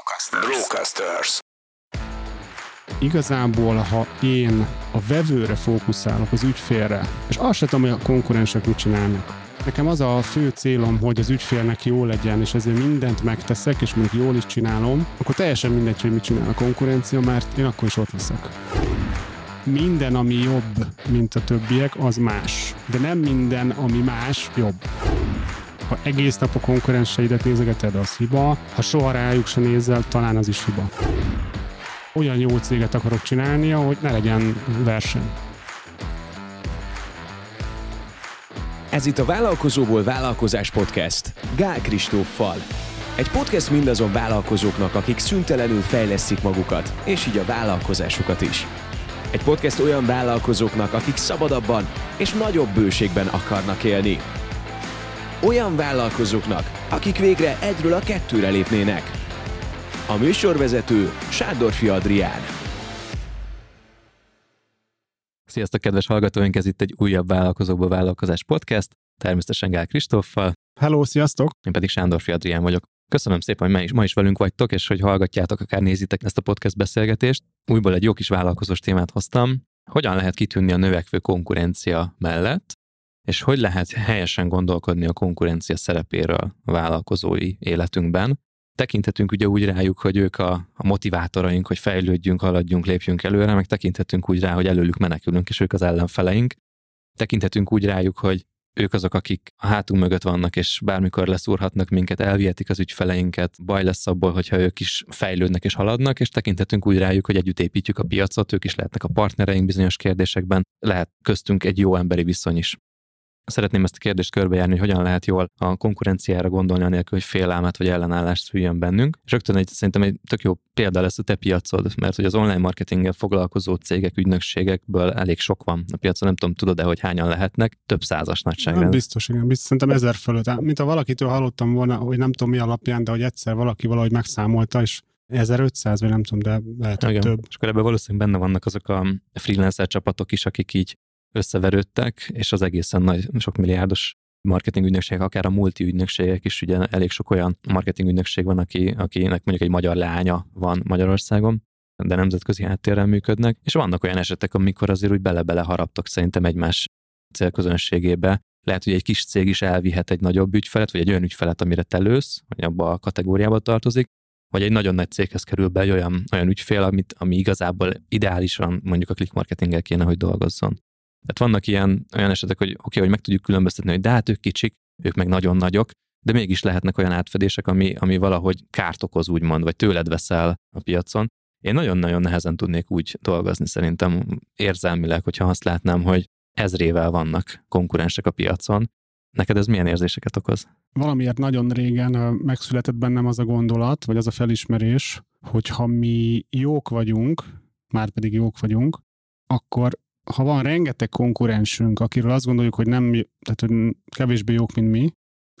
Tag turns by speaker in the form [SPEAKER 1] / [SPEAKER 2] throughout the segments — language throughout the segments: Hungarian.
[SPEAKER 1] Brocasters. Brocasters.
[SPEAKER 2] Igazából, ha én a vevőre fókuszálok, az ügyfélre, és azt sem tudom, hogy a konkurensek mit csinálnak. Nekem az a fő célom, hogy az ügyfélnek jó legyen, és ezért mindent megteszek, és még jól is csinálom, akkor teljesen mindegy, hogy mit csinál a konkurencia, mert én akkor is ott leszek minden, ami jobb, mint a többiek, az más. De nem minden, ami más, jobb. Ha egész nap a konkurenseidet nézegeted, az hiba. Ha soha rájuk se nézel, talán az is hiba. Olyan jó céget akarok csinálni, hogy ne legyen verseny.
[SPEAKER 1] Ez itt a Vállalkozóból Vállalkozás Podcast. Gál Kristóffal. Egy podcast mindazon vállalkozóknak, akik szüntelenül fejlesztik magukat, és így a vállalkozásukat is. Egy podcast olyan vállalkozóknak, akik szabadabban és nagyobb bőségben akarnak élni. Olyan vállalkozóknak, akik végre egyről a kettőre lépnének. A műsorvezető Sándorfi Adrián.
[SPEAKER 3] Sziasztok, kedves hallgatóink! Ez itt egy újabb Vállalkozókból Vállalkozás podcast, természetesen Gál Kristóffal.
[SPEAKER 2] Hello, sziasztok!
[SPEAKER 3] Én pedig Sándorfi Adrián vagyok. Köszönöm szépen, hogy ma is, ma is velünk vagytok, és hogy hallgatjátok, akár nézitek ezt a podcast beszélgetést. Újból egy jó kis vállalkozós témát hoztam. Hogyan lehet kitűnni a növekvő konkurencia mellett, és hogy lehet helyesen gondolkodni a konkurencia szerepéről a vállalkozói életünkben. Tekinthetünk ugye úgy rájuk, hogy ők a, a motivátoraink, hogy fejlődjünk, haladjunk, lépjünk előre, meg tekinthetünk úgy rá, hogy előlük menekülünk, és ők az ellenfeleink. Tekinthetünk úgy rájuk, hogy ők azok, akik a hátunk mögött vannak, és bármikor leszúrhatnak minket, elvihetik az ügyfeleinket, baj lesz abból, hogyha ők is fejlődnek és haladnak, és tekintetünk úgy rájuk, hogy együtt építjük a piacot, ők is lehetnek a partnereink bizonyos kérdésekben, lehet köztünk egy jó emberi viszony is. Szeretném ezt a kérdést körbejárni, hogy hogyan lehet jól a konkurenciára gondolni, anélkül, hogy félelmet vagy ellenállást szüljön bennünk. És rögtön egy, szerintem egy tök jó példa lesz a te piacod, mert hogy az online marketinggel foglalkozó cégek, ügynökségekből elég sok van a piacon, nem tudom, tudod-e, hogy hányan lehetnek, több százas nagyságrend.
[SPEAKER 2] Nem biztos, igen, biztos, szerintem ezer fölött. Mint ha valakitől hallottam volna, hogy nem tudom mi alapján, de hogy egyszer valaki valahogy megszámolta, és 1500, vagy nem tudom, de lehet, hogy több.
[SPEAKER 3] És akkor ebben valószínűleg benne vannak azok a freelancer csapatok is, akik így összeverődtek, és az egészen nagy, sok milliárdos marketing ügynökségek, akár a multi ügynökségek is, ugye elég sok olyan marketing ügynökség van, aki, akinek mondjuk egy magyar lánya van Magyarországon, de nemzetközi háttérrel működnek, és vannak olyan esetek, amikor azért úgy bele-bele haraptok szerintem egymás célközönségébe. Lehet, hogy egy kis cég is elvihet egy nagyobb ügyfelet, vagy egy olyan ügyfelet, amire te lősz, vagy abba a kategóriába tartozik, vagy egy nagyon nagy céghez kerül be egy olyan, olyan ügyfél, amit, ami igazából ideálisan mondjuk a click marketinggel kéne, hogy dolgozzon. Tehát vannak ilyen olyan esetek, hogy oké, okay, hogy meg tudjuk különböztetni, hogy de hát ők kicsik, ők meg nagyon nagyok, de mégis lehetnek olyan átfedések, ami, ami valahogy kárt okoz, úgymond, vagy tőled veszel a piacon. Én nagyon-nagyon nehezen tudnék úgy dolgozni szerintem érzelmileg, hogyha azt látnám, hogy ezrével vannak konkurensek a piacon. Neked ez milyen érzéseket okoz?
[SPEAKER 2] Valamiért nagyon régen megszületett bennem az a gondolat, vagy az a felismerés, hogy ha mi jók vagyunk, már pedig jók vagyunk, akkor ha van rengeteg konkurensünk, akiről azt gondoljuk, hogy nem, tehát hogy kevésbé jók, mint mi,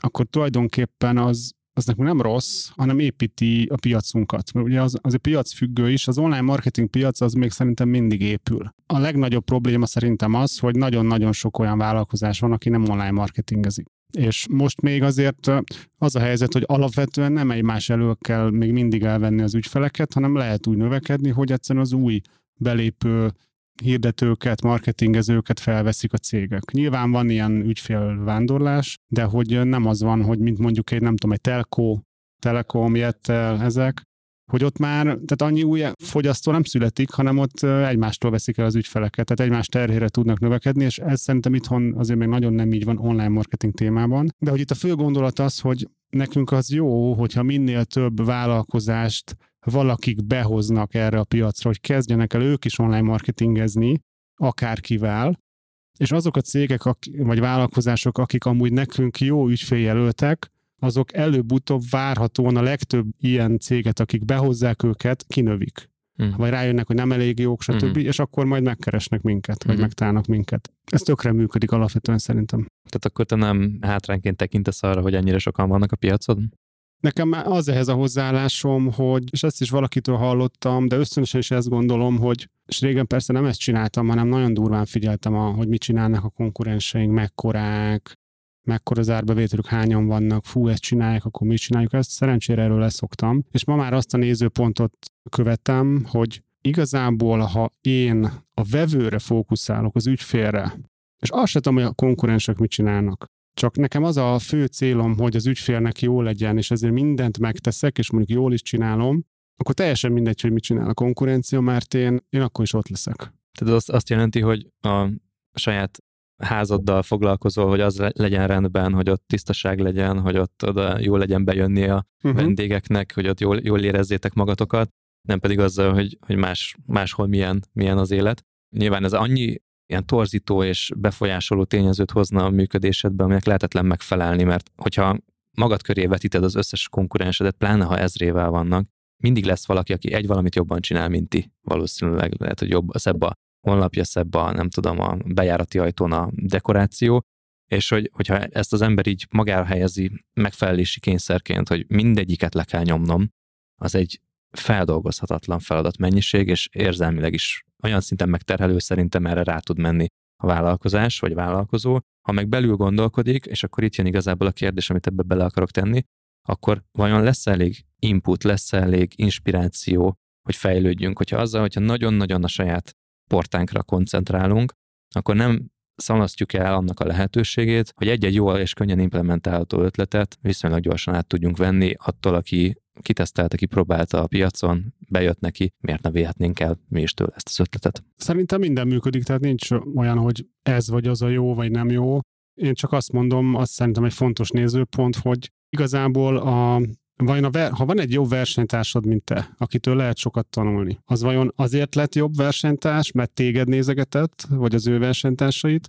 [SPEAKER 2] akkor tulajdonképpen az, az nekünk nem rossz, hanem építi a piacunkat. Mert ugye az, az a piac függő is, az online marketing piac az még szerintem mindig épül. A legnagyobb probléma szerintem az, hogy nagyon-nagyon sok olyan vállalkozás van, aki nem online marketingezik. És most még azért az a helyzet, hogy alapvetően nem egymás elől kell még mindig elvenni az ügyfeleket, hanem lehet úgy növekedni, hogy egyszerűen az új belépő hirdetőket, marketingezőket felveszik a cégek. Nyilván van ilyen ügyfélvándorlás, de hogy nem az van, hogy mint mondjuk egy, nem tudom, egy telco, telekom, jettel, ezek, hogy ott már, tehát annyi új fogyasztó nem születik, hanem ott egymástól veszik el az ügyfeleket, tehát egymás terhére tudnak növekedni, és ez szerintem itthon azért még nagyon nem így van online marketing témában. De hogy itt a fő gondolat az, hogy nekünk az jó, hogyha minél több vállalkozást valakik behoznak erre a piacra, hogy kezdjenek el ők is online marketingezni, akárkivel, és azok a cégek vagy vállalkozások, akik amúgy nekünk jó ügyféljelöltek, azok előbb-utóbb várhatóan a legtöbb ilyen céget, akik behozzák őket, kinövik. Uh-huh. Vagy rájönnek, hogy nem elég jók, stb., uh-huh. és akkor majd megkeresnek minket, uh-huh. vagy mhm. megtalálnak minket. Ez tökre működik alapvetően szerintem.
[SPEAKER 3] Tehát akkor te nem hátrányként tekintesz arra, hogy ennyire sokan vannak a piacon?
[SPEAKER 2] Nekem az ehhez a hozzáállásom, hogy, és ezt is valakitől hallottam, de ösztönösen is ezt gondolom, hogy, és régen persze nem ezt csináltam, hanem nagyon durván figyeltem, a, hogy mit csinálnak a konkurenseink, mekkorák, mekkora az árbevételük, hányan vannak, fú, ezt csinálják, akkor mit csináljuk ezt. Szerencsére erről leszoktam. És ma már azt a nézőpontot követem, hogy igazából, ha én a vevőre fókuszálok, az ügyfélre, és azt sem tudom, hogy a konkurensek mit csinálnak. Csak nekem az a fő célom, hogy az ügyfélnek jó legyen, és ezért mindent megteszek, és mondjuk jól is csinálom, akkor teljesen mindegy, hogy mit csinál a konkurencia, mert én, én akkor is ott leszek.
[SPEAKER 3] Tehát az azt jelenti, hogy a saját házaddal foglalkozol, hogy az legyen rendben, hogy ott tisztaság legyen, hogy ott oda jól legyen bejönni a uh-huh. vendégeknek, hogy ott jól, jól érezzétek magatokat, nem pedig azzal, hogy, hogy más, máshol milyen, milyen az élet. Nyilván ez annyi ilyen torzító és befolyásoló tényezőt hozna a működésedbe, aminek lehetetlen megfelelni, mert hogyha magad köré vetíted az összes konkurensedet, pláne ha ezrével vannak, mindig lesz valaki, aki egy valamit jobban csinál, mint ti. Valószínűleg lehet, hogy jobb, szebb a honlapja, szebb a, nem tudom, a bejárati ajtón a dekoráció, és hogy, hogyha ezt az ember így magára helyezi megfelelési kényszerként, hogy mindegyiket le kell nyomnom, az egy feldolgozhatatlan feladat mennyiség, és érzelmileg is olyan szinten megterhelő szerintem erre rá tud menni a vállalkozás vagy vállalkozó. Ha meg belül gondolkodik, és akkor itt jön igazából a kérdés, amit ebbe bele akarok tenni, akkor vajon lesz elég input, lesz elég inspiráció, hogy fejlődjünk, hogyha azzal, hogyha nagyon-nagyon a saját portánkra koncentrálunk, akkor nem szalasztjuk el annak a lehetőségét, hogy egy-egy jól és könnyen implementálható ötletet viszonylag gyorsan át tudjunk venni attól, aki kitesztelte, kipróbálta a piacon, bejött neki, miért ne véhetnénk el mi is tőle ezt az ötletet?
[SPEAKER 2] Szerintem minden működik, tehát nincs olyan, hogy ez vagy az a jó, vagy nem jó. Én csak azt mondom, azt szerintem egy fontos nézőpont, hogy igazából a, vajon a ver, ha van egy jobb versenytársad, mint te, akitől lehet sokat tanulni, az vajon azért lett jobb versenytárs, mert téged nézegetett, vagy az ő versenytársait,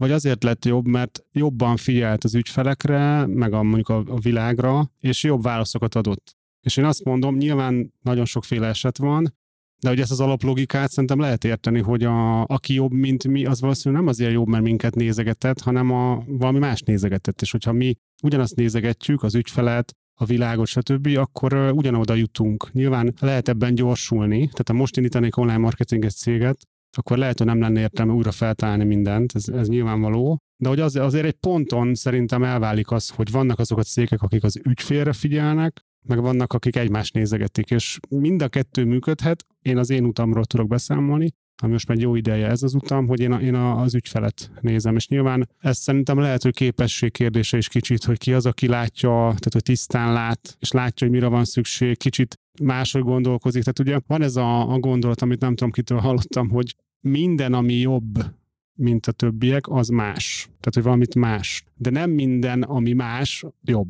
[SPEAKER 2] vagy azért lett jobb, mert jobban figyelt az ügyfelekre, meg a, mondjuk a, a világra, és jobb válaszokat adott. És én azt mondom, nyilván nagyon sokféle eset van, de hogy ezt az alaplogikát szerintem lehet érteni, hogy a, aki jobb, mint mi, az valószínűleg nem azért jobb, mert minket nézegetett, hanem a, valami más nézegetett. És hogyha mi ugyanazt nézegetjük, az ügyfelet, a világot, stb., akkor ugyanoda jutunk. Nyilván lehet ebben gyorsulni, tehát ha most indítanék online marketinges céget, akkor lehet, hogy nem lenne értelme újra feltalálni mindent, ez, ez nyilvánvaló. De hogy az, azért egy ponton szerintem elválik az, hogy vannak azok a cégek, akik az ügyfélre figyelnek, meg vannak, akik egymást nézegetik, és mind a kettő működhet. Én az én utamról tudok beszámolni, ami most már jó ideje ez az utam, hogy én, a, én a, az ügyfelet nézem, és nyilván ez szerintem lehet, hogy képesség kérdése is kicsit, hogy ki az, aki látja, tehát hogy tisztán lát, és látja, hogy mire van szükség, kicsit máshogy gondolkozik. Tehát ugye van ez a, a gondolat, amit nem tudom kitől hallottam, hogy minden, ami jobb, mint a többiek, az más. Tehát, hogy valamit más. De nem minden, ami más, jobb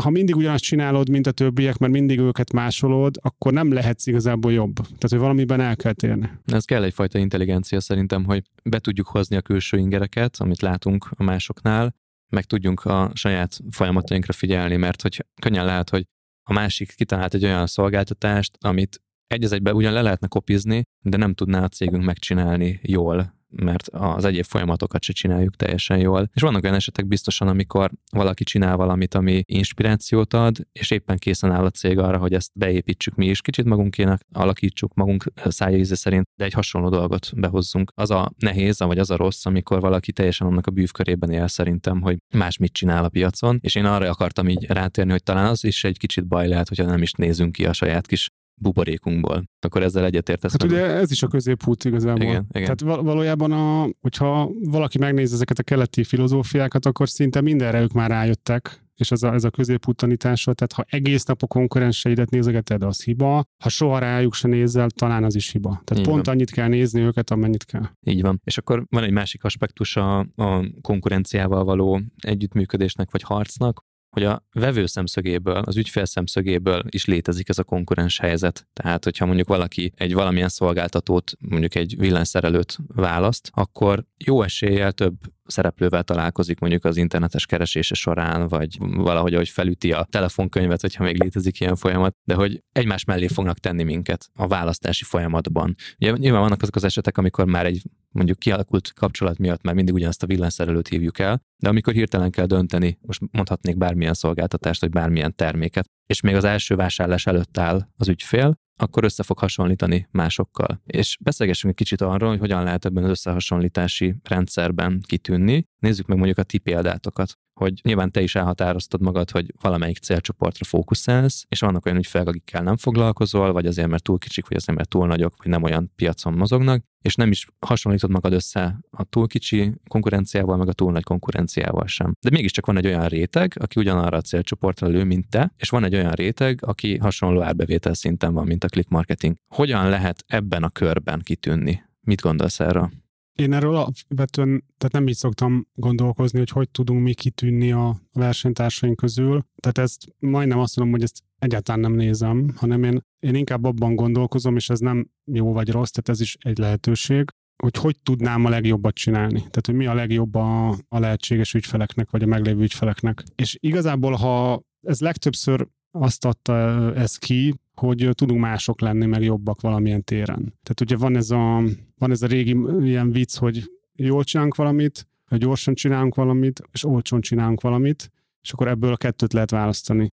[SPEAKER 2] ha mindig ugyanazt csinálod, mint a többiek, mert mindig őket másolod, akkor nem lehetsz igazából jobb. Tehát, hogy valamiben el kell térni.
[SPEAKER 3] Ez kell egyfajta intelligencia szerintem, hogy be tudjuk hozni a külső ingereket, amit látunk a másoknál, meg tudjunk a saját folyamatainkra figyelni, mert hogy könnyen lehet, hogy a másik kitalált egy olyan szolgáltatást, amit egy az egyben ugyan le lehetne kopizni, de nem tudná a cégünk megcsinálni jól mert az egyéb folyamatokat se csináljuk teljesen jól. És vannak olyan esetek biztosan, amikor valaki csinál valamit, ami inspirációt ad, és éppen készen áll a cég arra, hogy ezt beépítsük mi is, kicsit magunkének alakítsuk magunk szájéze szerint, de egy hasonló dolgot behozzunk. Az a nehéz, vagy az a rossz, amikor valaki teljesen annak a bűvkörében él szerintem, hogy más mit csinál a piacon, és én arra akartam így rátérni, hogy talán az is egy kicsit baj lehet, hogyha nem is nézünk ki a saját kis buborékunkból. Akkor ezzel egyetértesz.
[SPEAKER 2] Hát ugye ez is a középút igazából. Igen, igen. Tehát valójában, a, hogyha valaki megnézi ezeket a keleti filozófiákat, akkor szinte mindenre ők már rájöttek, és ez a, ez a középút tanítása, tehát ha egész nap a konkurenseidet nézegeted, az hiba, ha soha rájuk se nézel, talán az is hiba. Tehát Így pont van. annyit kell nézni őket, amennyit kell.
[SPEAKER 3] Így van. És akkor van egy másik aspektus a, a konkurenciával való együttműködésnek vagy harcnak, hogy a vevő szemszögéből, az ügyfél szemszögéből is létezik ez a konkurens helyzet. Tehát, hogyha mondjuk valaki egy valamilyen szolgáltatót, mondjuk egy villanyszerelőt választ, akkor jó eséllyel több szereplővel találkozik mondjuk az internetes keresése során, vagy valahogy, ahogy felüti a telefonkönyvet, hogyha még létezik ilyen folyamat, de hogy egymás mellé fognak tenni minket a választási folyamatban. Ugye nyilván vannak azok az esetek, amikor már egy mondjuk kialakult kapcsolat miatt már mindig ugyanazt a villanyszerelőt hívjuk el, de amikor hirtelen kell dönteni, most mondhatnék bármilyen szolgáltatást, vagy bármilyen terméket, és még az első vásárlás előtt áll az ügyfél, akkor össze fog hasonlítani másokkal. És beszélgessünk egy kicsit arról, hogy hogyan lehet ebben az összehasonlítási rendszerben kitűnni. Nézzük meg mondjuk a ti példátokat hogy nyilván te is elhatároztad magad, hogy valamelyik célcsoportra fókuszálsz, és vannak olyan ügyfelek, akikkel nem foglalkozol, vagy azért, mert túl kicsik, vagy azért, mert túl nagyok, vagy nem olyan piacon mozognak, és nem is hasonlítod magad össze a túl kicsi konkurenciával, meg a túl nagy konkurenciával sem. De mégiscsak van egy olyan réteg, aki ugyanarra a célcsoportra lő, mint te, és van egy olyan réteg, aki hasonló árbevétel szinten van, mint a click marketing. Hogyan lehet ebben a körben kitűnni? Mit gondolsz erről?
[SPEAKER 2] Én erről alapvetően tehát nem így szoktam gondolkozni, hogy hogy tudunk mi kitűnni a versenytársaink közül. Tehát ezt majdnem azt mondom, hogy ezt egyáltalán nem nézem, hanem én, én inkább abban gondolkozom, és ez nem jó vagy rossz, tehát ez is egy lehetőség, hogy hogy tudnám a legjobbat csinálni. Tehát, hogy mi a legjobb a, a lehetséges ügyfeleknek, vagy a meglévő ügyfeleknek. És igazából, ha ez legtöbbször azt adta ez ki, hogy tudunk mások lenni, meg jobbak valamilyen téren. Tehát ugye van ez a, van ez a régi ilyen vicc, hogy jól csinálunk valamit, hogy gyorsan csinálunk valamit, és olcsón csinálunk valamit, és akkor ebből a kettőt lehet választani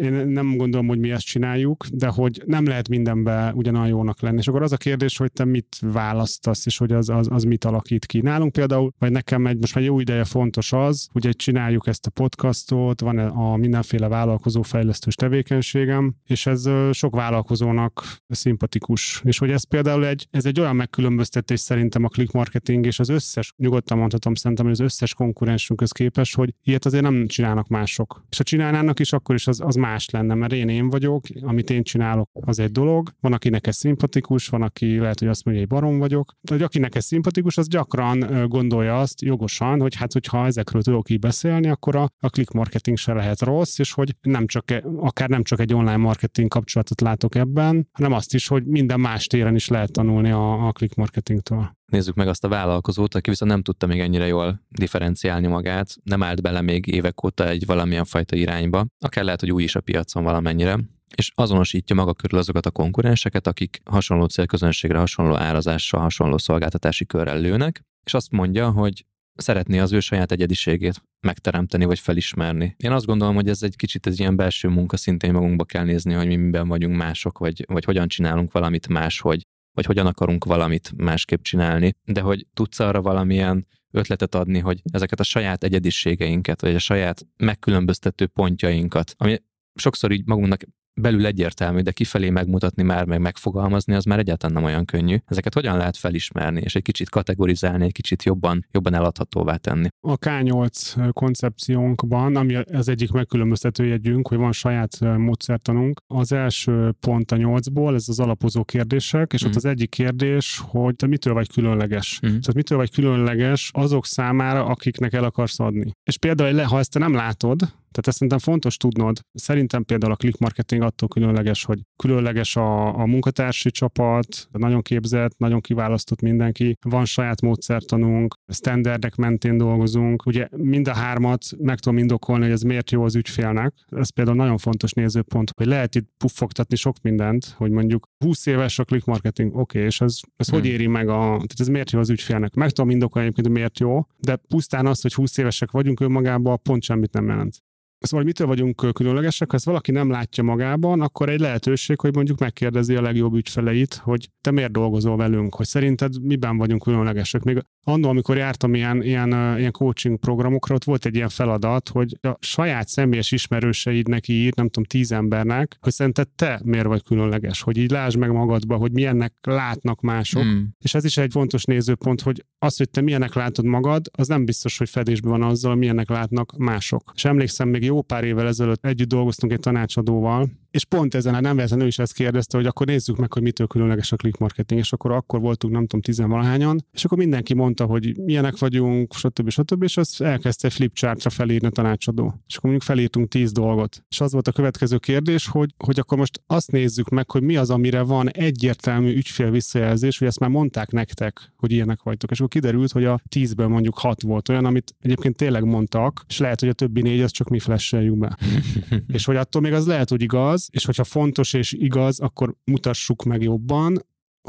[SPEAKER 2] én nem gondolom, hogy mi ezt csináljuk, de hogy nem lehet mindenbe ugyanolyan jónak lenni. És akkor az a kérdés, hogy te mit választasz, és hogy az, az, az mit alakít ki. Nálunk például, vagy nekem egy most már jó ideje fontos az, hogy egy csináljuk ezt a podcastot, van a mindenféle vállalkozó fejlesztős tevékenységem, és ez sok vállalkozónak szimpatikus. És hogy ez például egy, ez egy olyan megkülönböztetés szerintem a click marketing és az összes, nyugodtan mondhatom szerintem, hogy az összes konkurensünkhöz képest, hogy ilyet azért nem csinálnak mások. És ha csinálnának is, akkor is az, az más lenne, mert én én vagyok, amit én csinálok, az egy dolog. Van, akinek ez szimpatikus, van, aki lehet, hogy azt mondja, hogy barom vagyok. Hogy akinek ez szimpatikus, az gyakran gondolja azt jogosan, hogy hát, hogyha ezekről tudok így beszélni, akkor a, a click marketing se lehet rossz, és hogy nem csak, e, akár nem csak egy online marketing kapcsolatot látok ebben, hanem azt is, hogy minden más téren is lehet tanulni a, a click marketingtől.
[SPEAKER 3] Nézzük meg azt a vállalkozót, aki viszont nem tudta még ennyire jól differenciálni magát, nem állt bele még évek óta egy valamilyen fajta irányba, akár lehet, hogy új is a piacon valamennyire, és azonosítja maga körül azokat a konkurenseket, akik hasonló célközönségre, hasonló árazással, hasonló szolgáltatási körrel lőnek, és azt mondja, hogy szeretné az ő saját egyediségét megteremteni vagy felismerni. Én azt gondolom, hogy ez egy kicsit egy ilyen belső munka, szintén magunkba kell nézni, hogy mi miben vagyunk mások, vagy, vagy hogyan csinálunk valamit máshogy, vagy hogyan akarunk valamit másképp csinálni, de hogy tudsz arra valamilyen ötletet adni, hogy ezeket a saját egyediségeinket, vagy a saját megkülönböztető pontjainkat, ami sokszor így magunknak belül egyértelmű, de kifelé megmutatni már, meg megfogalmazni, az már egyáltalán nem olyan könnyű. Ezeket hogyan lehet felismerni, és egy kicsit kategorizálni, egy kicsit jobban, jobban eladhatóvá tenni?
[SPEAKER 2] A K8 koncepciónkban, ami az egyik megkülönböztető jegyünk, hogy van saját módszertanunk, az első pont a nyolcból, ez az alapozó kérdések, és mm. ott mhm. az egyik kérdés, hogy te mitől vagy különleges. Mm. Tehát mitől vagy különleges azok számára, akiknek el akarsz adni. És például, ha ezt te nem látod, tehát ezt szerintem fontos tudnod. Szerintem például a click marketing attól különleges, hogy különleges a, a munkatársi csapat, nagyon képzett, nagyon kiválasztott mindenki, van saját módszertanunk, standardek mentén dolgozunk. Ugye mind a hármat meg tudom indokolni, hogy ez miért jó az ügyfélnek. Ez például nagyon fontos nézőpont, hogy lehet itt puffogtatni sok mindent, hogy mondjuk 20 éves a click marketing, oké, okay, és ez, ez hmm. hogy éri meg a, tehát ez miért jó az ügyfélnek. Meg tudom indokolni egyébként, hogy miért jó, de pusztán az, hogy 20 évesek vagyunk önmagában, pont semmit nem jelent. Szóval mitől vagyunk különlegesek? Ha ezt valaki nem látja magában, akkor egy lehetőség, hogy mondjuk megkérdezi a legjobb ügyfeleit, hogy te miért dolgozol velünk, hogy szerinted miben vagyunk különlegesek. Még annól, amikor jártam ilyen, ilyen, ilyen coaching programokra, ott volt egy ilyen feladat, hogy a saját személyes ismerőseidnek ír, nem tudom, tíz embernek, hogy szerinted te miért vagy különleges, hogy így lásd meg magadba, hogy milyennek látnak mások. Hmm. És ez is egy fontos nézőpont, hogy az, hogy te milyennek látod magad, az nem biztos, hogy fedésben van azzal, milyennek látnak mások. És emlékszem, még jó pár évvel ezelőtt együtt dolgoztunk egy tanácsadóval, és pont ezen a nem véletlenül is ezt kérdezte, hogy akkor nézzük meg, hogy mitől különleges a click marketing, és akkor akkor voltunk, nem tudom, tizenvalahányan, és akkor mindenki mondta, hogy milyenek vagyunk, stb. stb. és azt elkezdte flipchartra felírni a tanácsadó. És akkor mondjuk felírtunk tíz dolgot. És az volt a következő kérdés, hogy, hogy akkor most azt nézzük meg, hogy mi az, amire van egyértelmű ügyfél visszajelzés, hogy ezt már mondták nektek, hogy ilyenek vagytok. És akkor kiderült, hogy a tízből mondjuk hat volt olyan, amit egyébként tényleg mondtak, és lehet, hogy a többi négy az csak mi flasheljük be. és hogy attól még az lehet, hogy igaz, és hogyha fontos és igaz, akkor mutassuk meg jobban,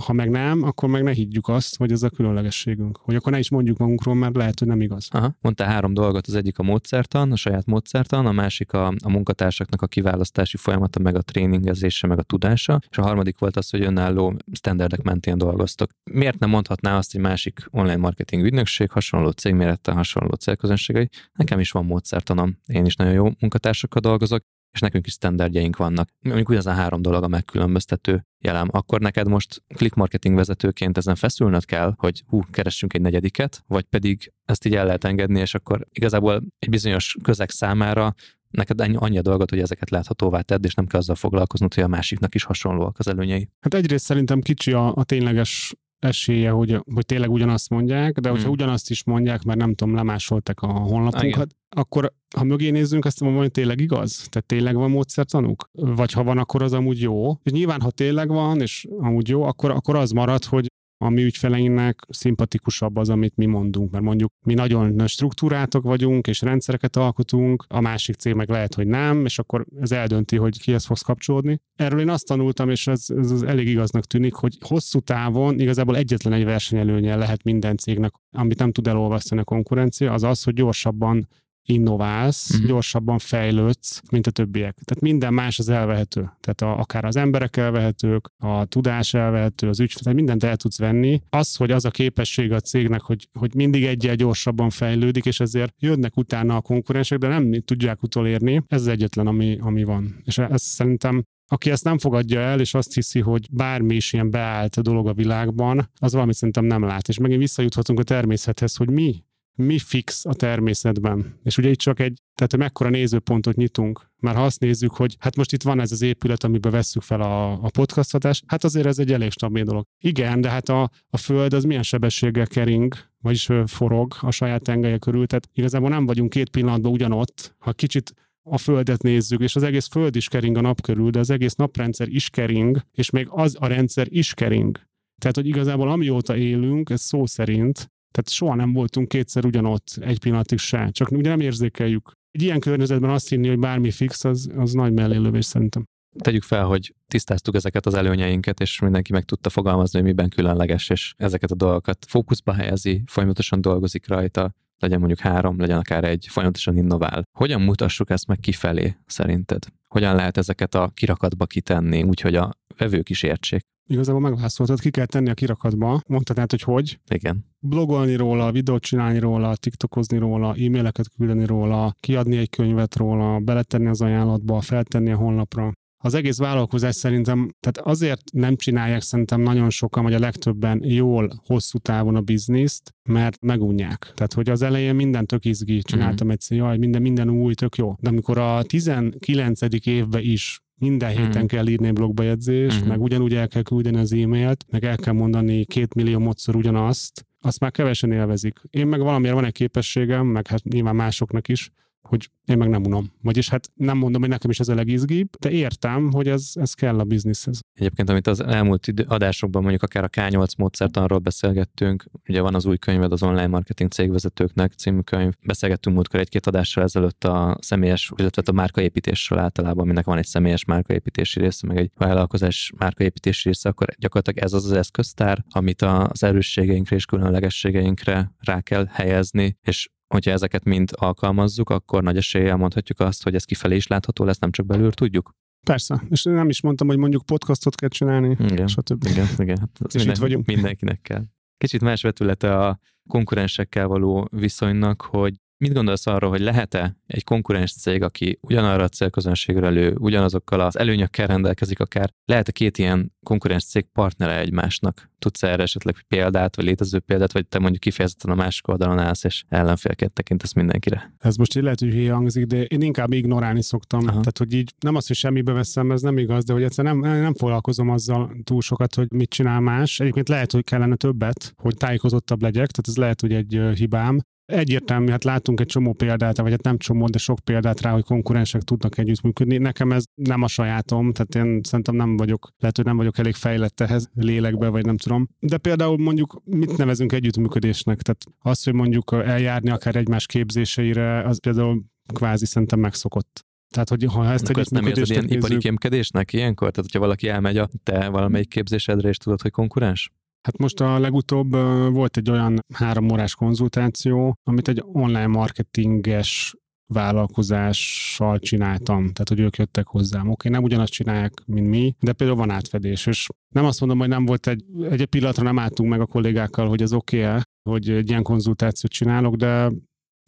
[SPEAKER 2] Ha meg nem, akkor meg ne higgyük azt, hogy ez a különlegességünk. Hogy akkor ne is mondjuk magunkról, mert lehet, hogy nem igaz.
[SPEAKER 3] Aha, mondtál három dolgot, az egyik a módszertan, a saját módszertan, a másik a, a munkatársaknak a kiválasztási folyamata, meg a tréningezése, meg a tudása, és a harmadik volt az, hogy önálló standardek mentén dolgoztok. Miért nem mondhatná azt egy másik online marketing ügynökség, hasonló cégmérettel, hasonló célközönségei? Nekem is van módszertanom, én is nagyon jó munkatársakkal dolgozok, és nekünk is standardjaink vannak. Mondjuk ugyanaz a három dolog a megkülönböztető jelem. Akkor neked most click marketing vezetőként ezen feszülnöd kell, hogy hú, keressünk egy negyediket, vagy pedig ezt így el lehet engedni, és akkor igazából egy bizonyos közeg számára neked annyi a dolgot, hogy ezeket láthatóvá tedd, és nem kell azzal foglalkoznod, hogy a másiknak is hasonlóak az előnyei.
[SPEAKER 2] Hát egyrészt szerintem kicsi a, a tényleges esélye, hogy, hogy tényleg ugyanazt mondják, de hogyha hmm. ugyanazt is mondják, mert nem tudom, lemásolták a honlapunkat, Igen. akkor ha mögé nézzünk, azt mondom, hogy tényleg igaz? Tehát tényleg van módszertanuk? Vagy ha van, akkor az amúgy jó. És nyilván, ha tényleg van, és amúgy jó, akkor, akkor az marad, hogy a mi ügyfeleinknek szimpatikusabb az, amit mi mondunk, mert mondjuk mi nagyon struktúrátok vagyunk, és rendszereket alkotunk, a másik cég meg lehet, hogy nem, és akkor ez eldönti, hogy kihez fogsz kapcsolódni. Erről én azt tanultam, és ez, ez, ez elég igaznak tűnik, hogy hosszú távon igazából egyetlen egy versenyelőnye lehet minden cégnek, amit nem tud elolvasztani a konkurencia, az az, hogy gyorsabban innoválsz, uh-huh. gyorsabban fejlődsz, mint a többiek. Tehát minden más az elvehető. Tehát a, akár az emberek elvehetők, a tudás elvehető, az ügyfél, mindent el tudsz venni. Az, hogy az a képesség a cégnek, hogy, hogy mindig egyel gyorsabban fejlődik, és ezért jönnek utána a konkurensek, de nem tudják utolérni, ez az egyetlen, ami, ami van. És ez szerintem aki ezt nem fogadja el, és azt hiszi, hogy bármi is ilyen beállt dolog a világban, az valamit szerintem nem lát. És megint visszajuthatunk a természethez, hogy mi mi fix a természetben. És ugye itt csak egy, tehát hogy mekkora nézőpontot nyitunk. Már ha azt nézzük, hogy hát most itt van ez az épület, amiben vesszük fel a, a podcasthatást, hát azért ez egy elég stabil dolog. Igen, de hát a, a Föld az milyen sebességgel kering, vagyis forog a saját tengelye körül, tehát igazából nem vagyunk két pillanatban ugyanott, ha kicsit a Földet nézzük, és az egész Föld is kering a nap körül, de az egész naprendszer is kering, és még az a rendszer is kering. Tehát, hogy igazából amióta élünk, ez szó szerint, tehát soha nem voltunk kétszer ugyanott, egy pillanatig se. Csak ugye nem érzékeljük. Egy ilyen környezetben azt hinni, hogy bármi fix, az, az nagy mellélövés szerintem.
[SPEAKER 3] Tegyük fel, hogy tisztáztuk ezeket az előnyeinket, és mindenki meg tudta fogalmazni, hogy miben különleges, és ezeket a dolgokat fókuszba helyezi, folyamatosan dolgozik rajta, legyen mondjuk három, legyen akár egy, folyamatosan innovál. Hogyan mutassuk ezt meg kifelé, szerinted? Hogyan lehet ezeket a kirakatba kitenni, úgyhogy a vevők is értsék?
[SPEAKER 2] Igazából megválaszoltad, ki kell tenni a kirakatba. Mondtad hát, hogy hogy?
[SPEAKER 3] Igen.
[SPEAKER 2] Blogolni róla, videót csinálni róla, tiktokozni róla, e-maileket küldeni róla, kiadni egy könyvet róla, beletenni az ajánlatba, feltenni a honlapra. Az egész vállalkozás szerintem, tehát azért nem csinálják szerintem nagyon sokan, vagy a legtöbben jól hosszú távon a bizniszt, mert megunják. Tehát, hogy az elején minden tök izgi, csináltam mm-hmm. egyszer, jaj, minden, minden új, tök jó. De amikor a 19. évben is minden héten mm. kell írni egy blogbejegyzést, mm. meg ugyanúgy el kell küldeni az e-mailt, meg el kell mondani két millió módszor ugyanazt, azt már kevesen élvezik. Én meg valamiért van egy képességem, meg hát nyilván másoknak is, hogy én meg nem unom. Vagyis hát nem mondom, hogy nekem is ez a legizgibb, de értem, hogy ez, ez kell a bizniszhez.
[SPEAKER 3] Egyébként, amit az elmúlt adásokban mondjuk akár a K8 módszertanról beszélgettünk, ugye van az új könyved az online marketing cégvezetőknek című könyv. Beszélgettünk múltkor egy-két adással ezelőtt a személyes, illetve a márkaépítésről általában, aminek van egy személyes márkaépítési része, meg egy vállalkozás márkaépítési része, akkor gyakorlatilag ez az az eszköztár, amit az erősségeinkre és különlegességeinkre rá kell helyezni, és hogyha ezeket mind alkalmazzuk, akkor nagy eséllyel mondhatjuk azt, hogy ez kifelé is látható lesz, nem csak belül tudjuk.
[SPEAKER 2] Persze, és nem is mondtam, hogy mondjuk podcastot kell csinálni,
[SPEAKER 3] igen,
[SPEAKER 2] stb.
[SPEAKER 3] Igen, igen. Hát
[SPEAKER 2] és minden, itt vagyunk.
[SPEAKER 3] Mindenkinek kell. Kicsit más vetülete a konkurensekkel való viszonynak, hogy Mit gondolsz arról, hogy lehet-e egy konkurens cég, aki ugyanarra a célközönségre elő, ugyanazokkal az előnyökkel rendelkezik akár, lehet-e két ilyen konkurens cég partnere egymásnak? Tudsz erre esetleg példát, vagy létező példát, vagy te mondjuk kifejezetten a másik oldalon állsz, és ellenfélként tekintesz mindenkire?
[SPEAKER 2] Ez most így lehet, hogy hangzik, de én inkább ignorálni szoktam. Aha. Tehát, hogy így nem az, hogy semmibe veszem, ez nem igaz, de hogy egyszerűen nem, nem foglalkozom azzal túl sokat, hogy mit csinál más. Egyébként lehet, hogy kellene többet, hogy tájékozottabb legyek, tehát ez lehet, hogy egy hibám, Egyértelmű, hát látunk egy csomó példát, vagy hát nem csomó, de sok példát rá, hogy konkurensek tudnak együttműködni. Nekem ez nem a sajátom, tehát én szerintem nem vagyok, lehet, hogy nem vagyok elég fejlett ehhez lélekbe, vagy nem tudom. De például mondjuk mit nevezünk együttműködésnek? Tehát az, hogy mondjuk eljárni akár egymás képzéseire, az például kvázi szerintem megszokott. Tehát, hogy ha ezt
[SPEAKER 3] Akkor ezt nem érzed ilyen ipari kémkedésnek ilyenkor? Tehát, hogyha valaki elmegy a te valamelyik képzésedre, és tudod, hogy konkurens?
[SPEAKER 2] Hát most a legutóbb volt egy olyan három órás konzultáció, amit egy online marketinges vállalkozással csináltam, tehát hogy ők jöttek hozzám. Oké, nem ugyanazt csinálják, mint mi, de például van átfedés, és nem azt mondom, hogy nem volt egy, egy pillanatra nem álltunk meg a kollégákkal, hogy ez oké-e, hogy egy ilyen konzultációt csinálok, de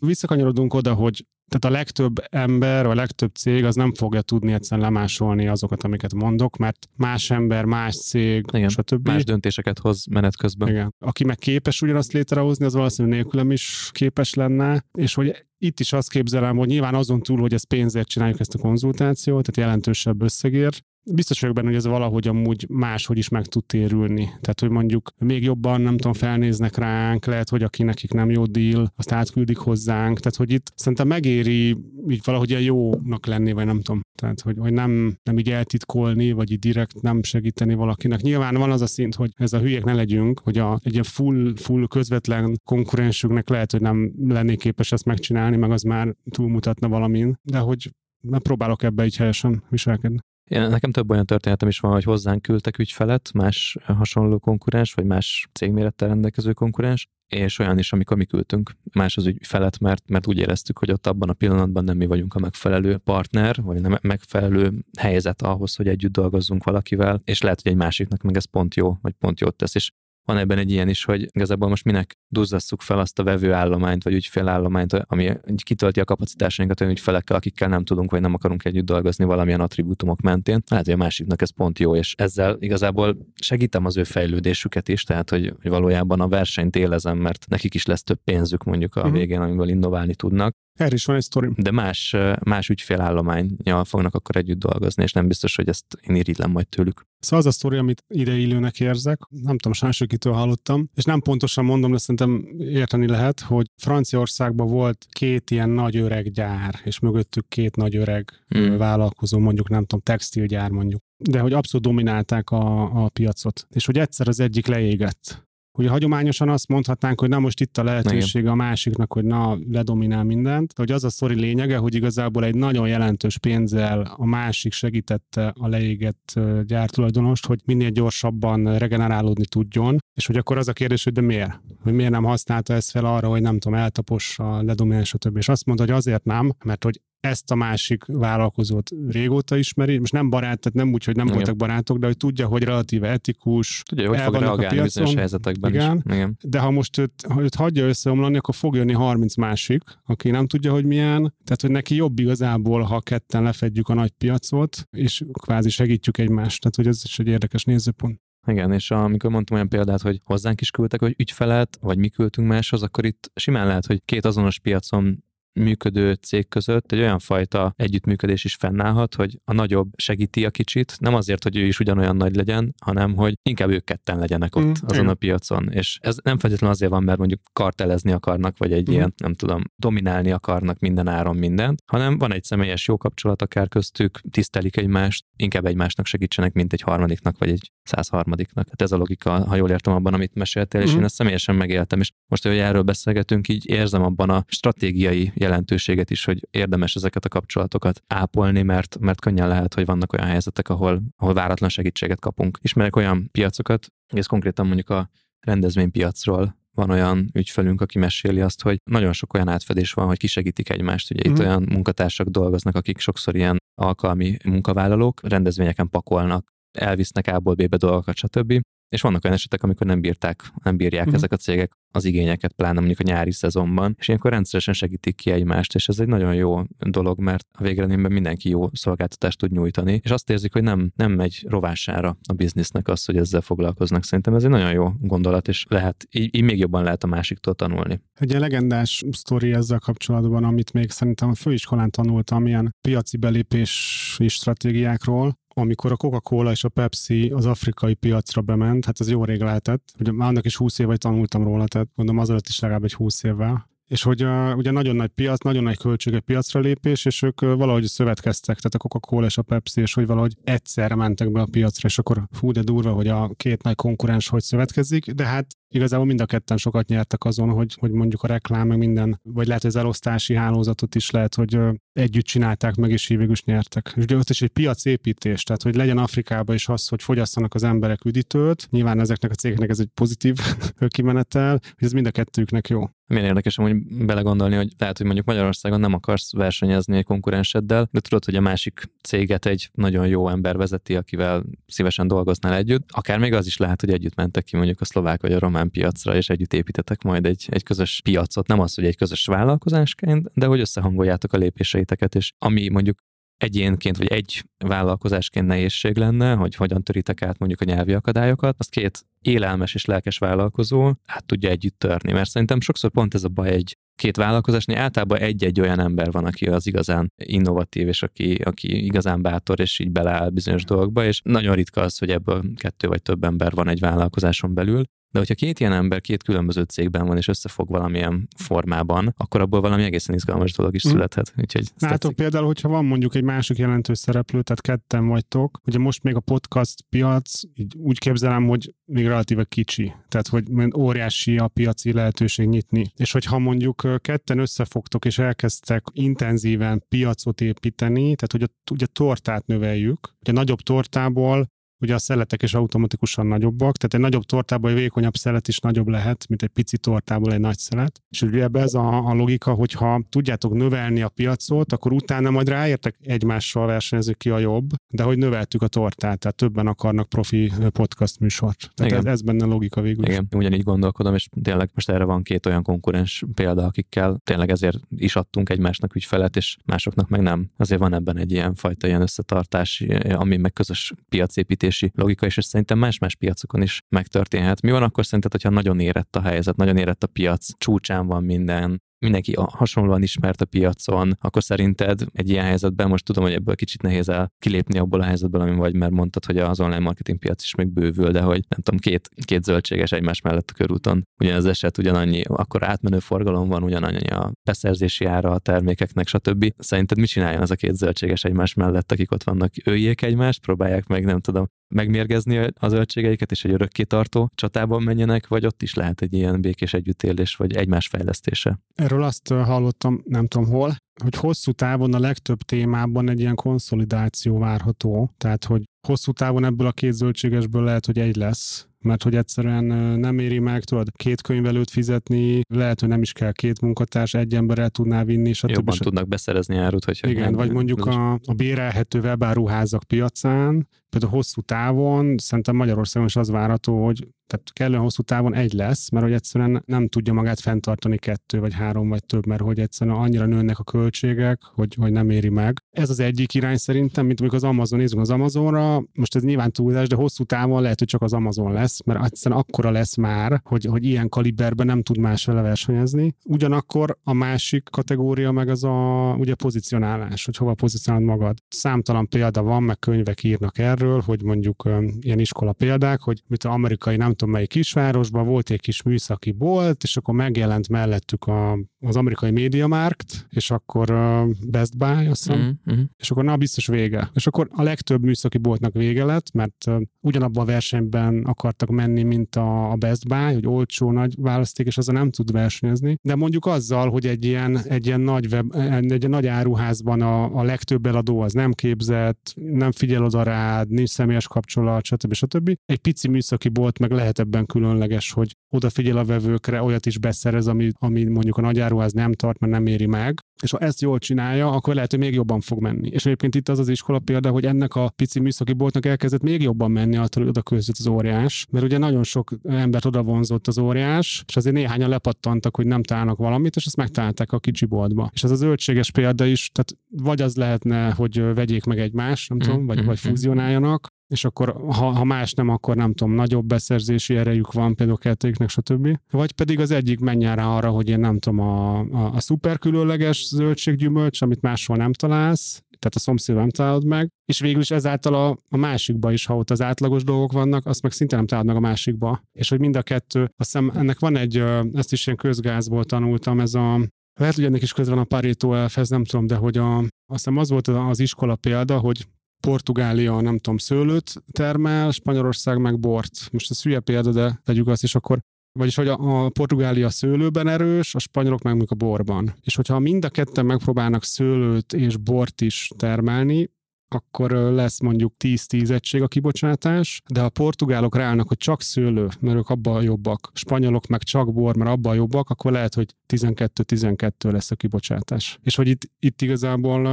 [SPEAKER 2] visszakanyarodunk oda, hogy tehát a legtöbb ember, a legtöbb cég az nem fogja tudni egyszerűen lemásolni azokat, amiket mondok, mert más ember, más cég,
[SPEAKER 3] Igen,
[SPEAKER 2] stb.
[SPEAKER 3] Más döntéseket hoz menet közben.
[SPEAKER 2] Igen. Aki meg képes ugyanazt létrehozni, az valószínűleg nélkülem is képes lenne, és hogy itt is azt képzelem, hogy nyilván azon túl, hogy ezt pénzért csináljuk ezt a konzultációt, tehát jelentősebb összegért, biztos vagyok benne, hogy ez valahogy amúgy máshogy is meg tud térülni. Tehát, hogy mondjuk még jobban, nem tudom, felnéznek ránk, lehet, hogy aki nekik nem jó deal, azt átküldik hozzánk. Tehát, hogy itt szerintem megéri így valahogy a jónak lenni, vagy nem tudom. Tehát, hogy, hogy nem, nem így eltitkolni, vagy így direkt nem segíteni valakinek. Nyilván van az a szint, hogy ez a hülyék ne legyünk, hogy a, egy ilyen full, full közvetlen konkurensünknek lehet, hogy nem lennék képes ezt megcsinálni, meg az már túlmutatna valamin, de hogy próbálok ebbe így helyesen viselkedni.
[SPEAKER 3] Én, nekem több olyan történetem is van, hogy hozzánk küldtek ügyfelet, más hasonló konkurens, vagy más cégmérettel rendelkező konkurens, és olyan is, amikor mi küldtünk más az ügyfelet, mert, mert úgy éreztük, hogy ott abban a pillanatban nem mi vagyunk a megfelelő partner, vagy nem megfelelő helyzet ahhoz, hogy együtt dolgozzunk valakivel, és lehet, hogy egy másiknak meg ez pont jó, vagy pont jót tesz, és van ebben egy ilyen is, hogy igazából most minek duzzasszuk fel azt a vevőállományt, vagy ügyfélállományt, ami kitölti a kapacitásainkat olyan ügyfelekkel, akikkel nem tudunk, vagy nem akarunk együtt dolgozni valamilyen attribútumok mentén. Lehet, hogy a másiknak ez pont jó, és ezzel igazából segítem az ő fejlődésüket is, tehát hogy, hogy valójában a versenyt élezem, mert nekik is lesz több pénzük mondjuk a mhm. végén, amiből innoválni tudnak.
[SPEAKER 2] Erre is van egy sztori.
[SPEAKER 3] De más, más ügyfélállományjal fognak akkor együtt dolgozni, és nem biztos, hogy ezt én irigylem majd tőlük.
[SPEAKER 2] Szóval az a sztori, amit ideillőnek érzek, nem tudom, sajnos kitől hallottam, és nem pontosan mondom, de szerintem érteni lehet, hogy Franciaországban volt két ilyen nagy öreg gyár, és mögöttük két nagy öreg hmm. vállalkozó, mondjuk nem tudom, textilgyár mondjuk de hogy abszolút dominálták a, a piacot. És hogy egyszer az egyik leégett. Ugye hagyományosan azt mondhatnánk, hogy na most itt a lehetőség a másiknak, hogy na ledominál mindent, de hogy az a sztori lényege, hogy igazából egy nagyon jelentős pénzzel a másik segítette a leégett gyártulajdonost, hogy minél gyorsabban regenerálódni tudjon, és hogy akkor az a kérdés, hogy de miért? Hogy miért nem használta ezt fel arra, hogy nem tudom, eltapossa, ledominál, stb. És azt mondta, hogy azért nem, mert hogy ezt a másik vállalkozót régóta ismeri, most nem barát, tehát nem úgy, hogy nem igen. voltak barátok, de hogy tudja, hogy relatíve etikus.
[SPEAKER 3] Tudja, hogy fog reagálni bizonyos helyzetekben
[SPEAKER 2] igen,
[SPEAKER 3] is. Igen.
[SPEAKER 2] De ha most őt, ha őt hagyja összeomlani, akkor fog jönni 30 másik, aki nem tudja, hogy milyen. Tehát, hogy neki jobb igazából, ha ketten lefedjük a nagy piacot, és kvázi segítjük egymást. Tehát, hogy ez is egy érdekes nézőpont.
[SPEAKER 3] Igen, és amikor mondtam olyan példát, hogy hozzánk is küldtek hogy ügyfelet, vagy mi küldtünk máshoz, akkor itt simán lehet, hogy két azonos piacon működő cég között egy olyan fajta együttműködés is fennállhat, hogy a nagyobb segíti a kicsit, nem azért, hogy ő is ugyanolyan nagy legyen, hanem hogy inkább ők ketten legyenek ott mm, azon igen. a piacon. És ez nem feltétlenül azért van, mert mondjuk kartelezni akarnak, vagy egy mm. ilyen, nem tudom, dominálni akarnak minden áron mindent, hanem van egy személyes jó kapcsolat akár köztük, tisztelik egymást, inkább egymásnak segítsenek, mint egy harmadiknak, vagy egy százharmadiknak. Hát ez a logika, ha jól értem abban, amit meséltél, és mm. én ezt személyesen megéltem. És most, hogy erről beszélgetünk, így érzem abban a stratégiai jelentőséget is, hogy érdemes ezeket a kapcsolatokat ápolni, mert, mert könnyen lehet, hogy vannak olyan helyzetek, ahol, ahol váratlan segítséget kapunk. Ismerek olyan piacokat, ez konkrétan mondjuk a rendezvénypiacról van olyan ügyfelünk, aki meséli azt, hogy nagyon sok olyan átfedés van, hogy kisegítik egymást. Ugye mm. itt mhm. olyan munkatársak dolgoznak, akik sokszor ilyen alkalmi munkavállalók, rendezvényeken pakolnak, elvisznek A-ból B-be dolgokat, stb. És vannak olyan esetek, amikor nem bírták, nem bírják uh-huh. ezek a cégek az igényeket, pláne mondjuk a nyári szezonban, és ilyenkor rendszeresen segítik ki egymást, és ez egy nagyon jó dolog, mert a végeredményben mindenki jó szolgáltatást tud nyújtani, és azt érzik, hogy nem, nem megy rovására a biznisznek az, hogy ezzel foglalkoznak. Szerintem ez egy nagyon jó gondolat, és lehet, így, így még jobban lehet a másiktól tanulni.
[SPEAKER 2] Egy legendás sztori ezzel kapcsolatban, amit még szerintem a főiskolán tanultam, ilyen piaci belépési stratégiákról, amikor a Coca-Cola és a Pepsi az afrikai piacra bement, hát ez jó rég lehetett, ugye már annak is 20 éve tanultam róla, tehát mondom azelőtt is legalább egy 20 évvel, és hogy uh, ugye nagyon nagy piac, nagyon nagy költsége piacra lépés, és ők valahogy szövetkeztek, tehát a Coca-Cola és a Pepsi, és hogy valahogy egyszerre mentek be a piacra, és akkor fú, de durva, hogy a két nagy konkurens hogy szövetkezik, de hát igazából mind a ketten sokat nyertek azon, hogy, hogy mondjuk a reklám, meg minden, vagy lehet, hogy az elosztási hálózatot is lehet, hogy együtt csinálták meg, és így is nyertek. És ugye ott is egy piacépítés, tehát hogy legyen Afrikában is az, hogy fogyasszanak az emberek üdítőt. Nyilván ezeknek a cégeknek ez egy pozitív kimenetel, hogy ez mind a kettőknek jó.
[SPEAKER 3] Milyen érdekes amúgy belegondolni, hogy lehet, hogy mondjuk Magyarországon nem akarsz versenyezni egy konkurenseddel, de tudod, hogy a másik céget egy nagyon jó ember vezeti, akivel szívesen dolgoznál együtt. Akár még az is lehet, hogy együtt mentek ki mondjuk a szlovák vagy a román piacra, és együtt építetek majd egy, egy közös piacot. Nem az, hogy egy közös vállalkozásként, de hogy összehangoljátok a lépéseiteket, és ami mondjuk egyénként vagy egy vállalkozásként nehézség lenne, hogy hogyan töritek át mondjuk a nyelvi akadályokat, azt két élelmes és lelkes vállalkozó át tudja együtt törni, mert szerintem sokszor pont ez a baj egy két vállalkozásnál általában egy-egy olyan ember van, aki az igazán innovatív, és aki, aki igazán bátor, és így beleáll bizonyos dolgokba, és nagyon ritka az, hogy ebből kettő vagy több ember van egy vállalkozáson belül, de hogyha két ilyen ember két különböző cégben van, és összefog valamilyen formában, akkor abból valami egészen izgalmas dolog is mm. születhet. Úgyhogy
[SPEAKER 2] Látok például, hogyha van mondjuk egy másik jelentős szereplő, tehát ketten vagytok, ugye most még a podcast piac, így úgy képzelem, hogy még relatíve kicsi. Tehát, hogy óriási a piaci lehetőség nyitni. És hogyha mondjuk ketten összefogtok, és elkezdtek intenzíven piacot építeni, tehát hogy a, ugye tortát növeljük, ugye nagyobb tortából ugye a szeletek is automatikusan nagyobbak, tehát egy nagyobb tortából egy vékonyabb szelet is nagyobb lehet, mint egy pici tortából egy nagy szelet. És ugye ebbe ez a, a logika, hogyha tudjátok növelni a piacot, akkor utána majd ráértek egymással versenyezni, ki a jobb, de hogy növeltük a tortát, tehát többen akarnak profi podcast műsort. Tehát ez, ez, benne logika végül.
[SPEAKER 3] Igen, ugyanígy gondolkodom, és tényleg most erre van két olyan konkurens példa, akikkel tényleg ezért is adtunk egymásnak ügyfelet, és másoknak meg nem. Azért van ebben egy ilyen fajta ilyen összetartás, ami meg közös piacépítés befektetési logika, és ez szerintem más-más piacokon is megtörténhet. Mi van akkor szerinted, hogyha nagyon érett a helyzet, nagyon érett a piac, csúcsán van minden, mindenki hasonlóan ismert a piacon, akkor szerinted egy ilyen helyzetben, most tudom, hogy ebből kicsit nehéz el kilépni abból a helyzetből, ami vagy, mert mondtad, hogy az online marketing piac is még bővül, de hogy nem tudom, két, két zöldséges egymás mellett a körúton, ugyanaz eset, ugyanannyi, akkor átmenő forgalom van, ugyanannyi a beszerzési ára a termékeknek, stb. Szerinted mit csináljon az a két zöldséges egymás mellett, akik ott vannak? Öljék egymást, próbálják meg, nem tudom, megmérgezni a zöldségeiket, és egy örökké tartó csatában menjenek, vagy ott is lehet egy ilyen békés együttélés, vagy egymás fejlesztése?
[SPEAKER 2] Erről azt hallottam, nem tudom hol, hogy hosszú távon a legtöbb témában egy ilyen konszolidáció várható. Tehát, hogy hosszú távon ebből a két zöldségesből lehet, hogy egy lesz, mert hogy egyszerűen nem éri meg, tudod, két könyvelőt fizetni, lehet, hogy nem is kell két munkatárs, egy ember el tudná vinni,
[SPEAKER 3] stb. Jobban tudnak beszerezni árut, hogyha...
[SPEAKER 2] Igen, vagy mondjuk a, a bérelhető webáruházak piacán, például hosszú távon, szerintem Magyarországon is az várható, hogy tehát kellően hosszú távon egy lesz, mert hogy egyszerűen nem tudja magát fenntartani kettő vagy három vagy több, mert hogy egyszerűen annyira nőnek a költségek, hogy, hogy nem éri meg. Ez az egyik irány szerintem, mint amikor az Amazon, nézzünk az Amazonra, most ez nyilván túlzás, de hosszú távon lehet, hogy csak az Amazon lesz, mert egyszerűen akkora lesz már, hogy, hogy ilyen kaliberben nem tud más vele versenyezni. Ugyanakkor a másik kategória meg az a ugye pozicionálás, hogy hova pozícionálod magad. Számtalan példa van, meg könyvek írnak erről, hogy mondjuk um, ilyen iskola példák, hogy mit az amerikai nem tudom melyik kisvárosban volt egy kis műszaki bolt, és akkor megjelent mellettük a, az amerikai Media Markt, és akkor uh, Best Buy, azt hiszem, mm-hmm. és akkor na, biztos vége. És akkor a legtöbb műszaki boltnak vége lett, mert uh, ugyanabban a versenyben akartak menni, mint a, a Best Buy, hogy olcsó nagy választék, és azzal nem tud versenyezni. De mondjuk azzal, hogy egy ilyen, egy ilyen nagy, web, egy ilyen nagy áruházban a, a legtöbb eladó az nem képzett, nem figyel oda rád, nincs személyes kapcsolat, stb. stb. Egy pici műszaki bolt meg lehet ebben különleges, hogy odafigyel a vevőkre, olyat is beszerez, ami, ami mondjuk a nagyáruház nem tart, mert nem éri meg, és ha ezt jól csinálja, akkor lehet, hogy még jobban fog menni. És egyébként itt az az iskola példa, hogy ennek a pici műszaki boltnak elkezdett még jobban menni, attól, hogy oda között az óriás, mert ugye nagyon sok embert oda vonzott az óriás, és azért néhányan lepattantak, hogy nem találnak valamit, és ezt megtalálták a kicsi boltba. És ez az zöldséges példa is, tehát vagy az lehetne, hogy vegyék meg egymást, nem mm, tudom, vagy, mm, vagy mm. fúzionáljanak, és akkor ha, ha más nem, akkor nem tudom, nagyobb beszerzési erejük van például kettőknek, stb. Vagy pedig az egyik menjen rá arra, hogy én nem tudom, a, a, a szuper különleges zöldséggyümölcs, amit máshol nem találsz, tehát a szomszédban nem találod meg, és végül is ezáltal a, a másikba is, ha ott az átlagos dolgok vannak, azt meg szinte nem találod meg a másikba. És hogy mind a kettő, azt hiszem ennek van egy, ezt is ilyen közgázból tanultam, ez a lehet, hogy ennek is közben a Pareto elfez, nem tudom, de hogy a, azt hiszem az volt az iskola példa, hogy Portugália, nem tudom, szőlőt termel, Spanyolország meg bort. Most ez hülye példa, de tegyük azt, és akkor vagyis hogy a, a Portugália szőlőben erős, a spanyolok meg a borban. És hogyha mind a ketten megpróbálnak szőlőt és bort is termelni, akkor lesz mondjuk 10-10 egység a kibocsátás, de a portugálok ráállnak, hogy csak szőlő, mert ők abban jobbak, spanyolok meg csak bor, mert abban jobbak, akkor lehet, hogy 12-12 lesz a kibocsátás. És hogy itt, itt igazából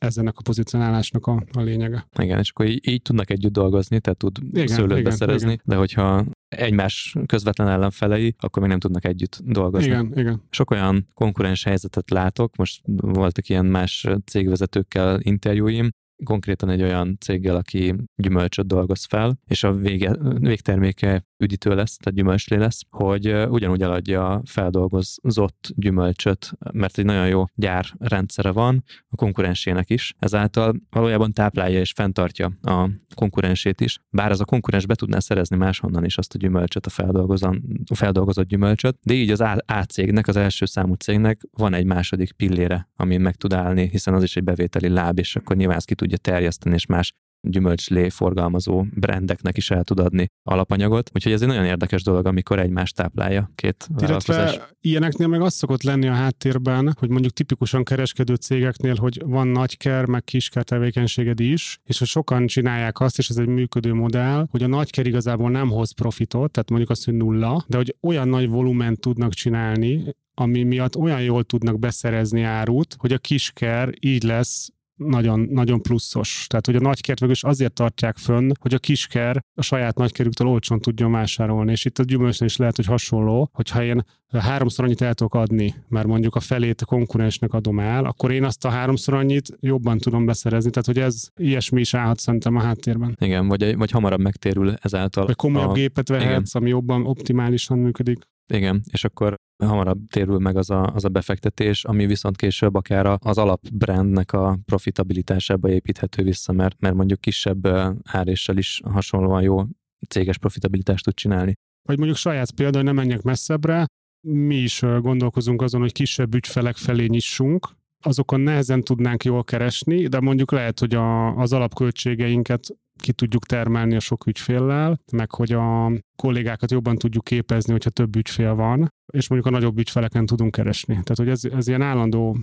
[SPEAKER 2] ez ennek a pozicionálásnak a, a lényege.
[SPEAKER 3] Igen, és akkor így, így tudnak együtt dolgozni, tehát tud igen, szőlőt igen, beszerezni, igen. de hogyha egymás közvetlen ellenfelei, akkor még nem tudnak együtt dolgozni.
[SPEAKER 2] Igen, igen.
[SPEAKER 3] Sok olyan konkurens helyzetet látok, most voltak ilyen más cégvezetőkkel interjúim, konkrétan egy olyan céggel, aki gyümölcsöt dolgoz fel, és a vége, végterméke üdítő lesz, tehát gyümölcslé lesz, hogy ugyanúgy eladja a feldolgozott gyümölcsöt, mert egy nagyon jó gyárrendszere van a konkurensének is, ezáltal valójában táplálja és fenntartja a konkurensét is, bár az a konkurens be tudná szerezni máshonnan is azt a gyümölcsöt, a, a feldolgozott gyümölcsöt, de így az A cégnek, az első számú cégnek van egy második pillére, amin meg tud állni, hiszen az is egy bevételi láb, és akkor nyilván ezt ki tudja terjeszteni, és más gyümölcslé forgalmazó brendeknek is el tud adni alapanyagot. Úgyhogy ez egy nagyon érdekes dolog, amikor egymást táplálja két
[SPEAKER 2] Illetve ilyeneknél meg az szokott lenni a háttérben, hogy mondjuk tipikusan kereskedő cégeknél, hogy van nagyker, meg kisker tevékenységed is, és hogy sokan csinálják azt, és ez egy működő modell, hogy a nagyker igazából nem hoz profitot, tehát mondjuk azt, hogy nulla, de hogy olyan nagy volument tudnak csinálni, ami miatt olyan jól tudnak beszerezni árut, hogy a kisker így lesz nagyon, nagyon pluszos. Tehát, hogy a nagykert is azért tartják fönn, hogy a kisker a saját nagykerüktől olcsón tudjon vásárolni. És itt a gyümölcsnél is lehet, hogy hasonló, hogyha én háromszor annyit el tudok adni, mert mondjuk a felét a konkurensnek adom el, akkor én azt a háromszor annyit jobban tudom beszerezni. Tehát, hogy ez ilyesmi is állhat szerintem a háttérben.
[SPEAKER 3] Igen, vagy, vagy hamarabb megtérül ezáltal.
[SPEAKER 2] Vagy komolyabb a... gépet vehetsz, Igen. ami jobban optimálisan működik.
[SPEAKER 3] Igen, és akkor hamarabb térül meg az a, az a befektetés, ami viszont később akár az alapbrandnek a profitabilitásába építhető vissza, mert, mert mondjuk kisebb áréssel is hasonlóan jó céges profitabilitást tud csinálni.
[SPEAKER 2] Vagy mondjuk saját példa, nem menjek messzebbre, mi is gondolkozunk azon, hogy kisebb ügyfelek felé nyissunk, azokon nehezen tudnánk jól keresni, de mondjuk lehet, hogy a, az alapköltségeinket ki tudjuk termelni a sok ügyféllel, meg hogy a kollégákat jobban tudjuk képezni, hogyha több ügyfél van, és mondjuk a nagyobb ügyfeleken tudunk keresni. Tehát, hogy ez, ez ilyen állandó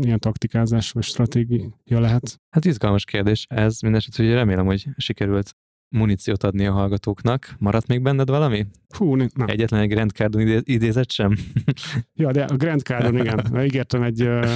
[SPEAKER 2] ilyen taktikázás vagy stratégia lehet.
[SPEAKER 3] Hát izgalmas kérdés. Ez mindesetre, hogy remélem, hogy sikerült muníciót adni a hallgatóknak. Maradt még benned valami?
[SPEAKER 2] Hú, nem.
[SPEAKER 3] Egyetlen egy Grand Cardon idézet sem?
[SPEAKER 2] ja, de a Grand Cardon, igen. Ígértem egy, ö,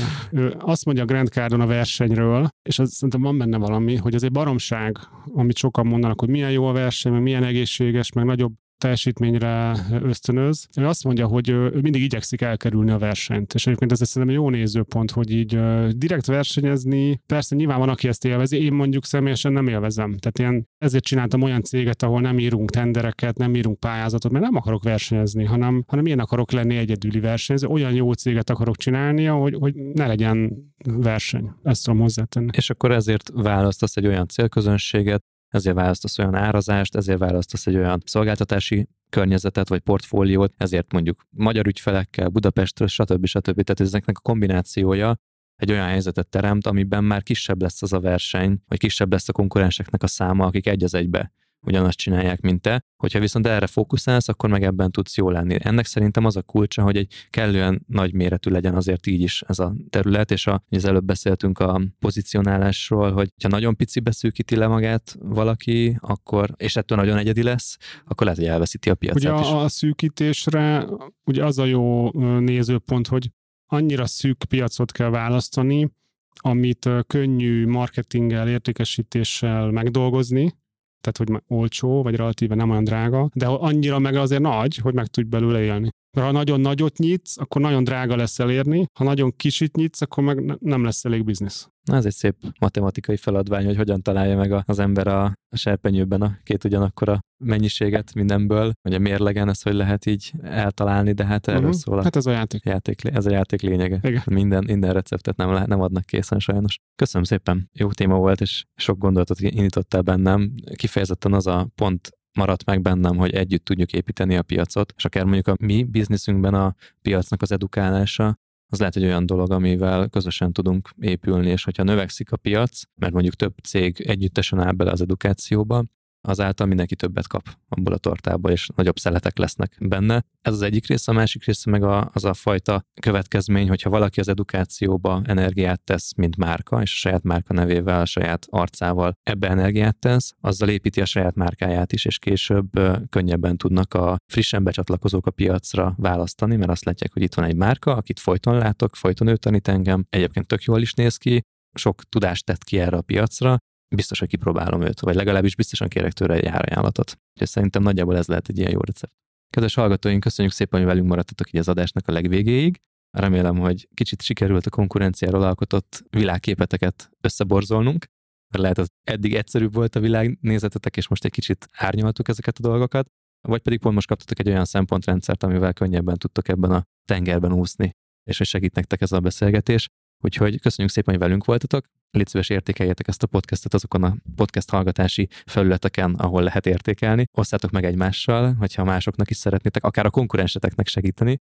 [SPEAKER 2] azt mondja a Grand Cardon a versenyről, és az, szerintem van benne valami, hogy ez egy baromság, amit sokan mondanak, hogy milyen jó a verseny, meg milyen egészséges, meg nagyobb teljesítményre ösztönöz. Ő azt mondja, hogy ő mindig igyekszik elkerülni a versenyt. És egyébként ez szerintem jó nézőpont, hogy így direkt versenyezni, persze nyilván van, aki ezt élvezi, én mondjuk személyesen nem élvezem. Tehát én ezért csináltam olyan céget, ahol nem írunk tendereket, nem írunk pályázatot, mert nem akarok versenyezni, hanem, hanem én akarok lenni egyedüli versenyző. Olyan jó céget akarok csinálni, hogy, hogy ne legyen verseny. Ezt tudom hozzátenni.
[SPEAKER 3] És akkor ezért választasz egy olyan célközönséget, ezért választasz olyan árazást, ezért választasz egy olyan szolgáltatási környezetet vagy portfóliót, ezért mondjuk magyar ügyfelekkel, Budapestről, stb. stb. Tehát ezeknek a kombinációja egy olyan helyzetet teremt, amiben már kisebb lesz az a verseny, vagy kisebb lesz a konkurenseknek a száma, akik egy az egybe ugyanazt csinálják, mint te. Hogyha viszont erre fókuszálsz, akkor meg ebben tudsz jól lenni. Ennek szerintem az a kulcsa, hogy egy kellően nagy méretű legyen azért így is ez a terület, és a, az előbb beszéltünk a pozicionálásról, hogy ha nagyon pici beszűkíti le magát valaki, akkor, és ettől nagyon egyedi lesz, akkor lehet, hogy elveszíti a piacát
[SPEAKER 2] ugye
[SPEAKER 3] is.
[SPEAKER 2] a, a szűkítésre ugye az a jó nézőpont, hogy annyira szűk piacot kell választani, amit könnyű marketinggel, értékesítéssel megdolgozni, tehát hogy olcsó, vagy relatíve nem olyan drága, de annyira meg azért nagy, hogy meg tudj belőle élni. Mert ha nagyon nagyot nyitsz, akkor nagyon drága lesz elérni, ha nagyon kisit nyitsz, akkor meg nem lesz elég biznisz.
[SPEAKER 3] Na, ez egy szép matematikai feladvány, hogy hogyan találja meg az ember a serpenyőben a két ugyanakkor a mennyiséget mindenből, hogy a mérlegen ezt hogy lehet így eltalálni, de hát erről uh-huh. szól a
[SPEAKER 2] hát ez a játék.
[SPEAKER 3] játék. Ez a játék lényege.
[SPEAKER 2] Igen.
[SPEAKER 3] Minden, minden receptet nem, lehet, nem adnak készen sajnos. Köszönöm szépen, jó téma volt, és sok gondolatot indítottál bennem. Kifejezetten az a pont maradt meg bennem, hogy együtt tudjuk építeni a piacot, és akár mondjuk a mi bizniszünkben a piacnak az edukálása, az lehet egy olyan dolog, amivel közösen tudunk épülni, és hogyha növekszik a piac, mert mondjuk több cég együttesen áll bele az edukációba, azáltal mindenki többet kap abból a tortából, és nagyobb szeletek lesznek benne. Ez az egyik része, a másik része meg a, az a fajta következmény, hogyha valaki az edukációba energiát tesz, mint márka, és a saját márka nevével, a saját arcával ebbe energiát tesz, azzal építi a saját márkáját is, és később könnyebben tudnak a frissen becsatlakozók a piacra választani, mert azt látják, hogy itt van egy márka, akit folyton látok, folyton ő tanít engem, egyébként tök jól is néz ki, sok tudást tett ki erre a piacra, biztos, hogy kipróbálom őt, vagy legalábbis biztosan kérek tőle egy árajánlatot. És szerintem nagyjából ez lehet egy ilyen jó recept. Kedves hallgatóink, köszönjük szépen, hogy velünk maradtatok így az adásnak a legvégéig. Remélem, hogy kicsit sikerült a konkurenciáról alkotott világképeteket összeborzolnunk, mert lehet, az eddig egyszerűbb volt a világnézetetek, és most egy kicsit árnyaltuk ezeket a dolgokat, vagy pedig pont most kaptatok egy olyan szempontrendszert, amivel könnyebben tudtok ebben a tengerben úszni, és hogy segít nektek ez a beszélgetés. Úgyhogy köszönjük szépen, hogy velünk voltatok. Légy szíves értékeljetek ezt a podcastet azokon a podcast hallgatási felületeken, ahol lehet értékelni. Osszátok meg egymással, hogyha másoknak is szeretnétek, akár a konkurenseteknek segíteni.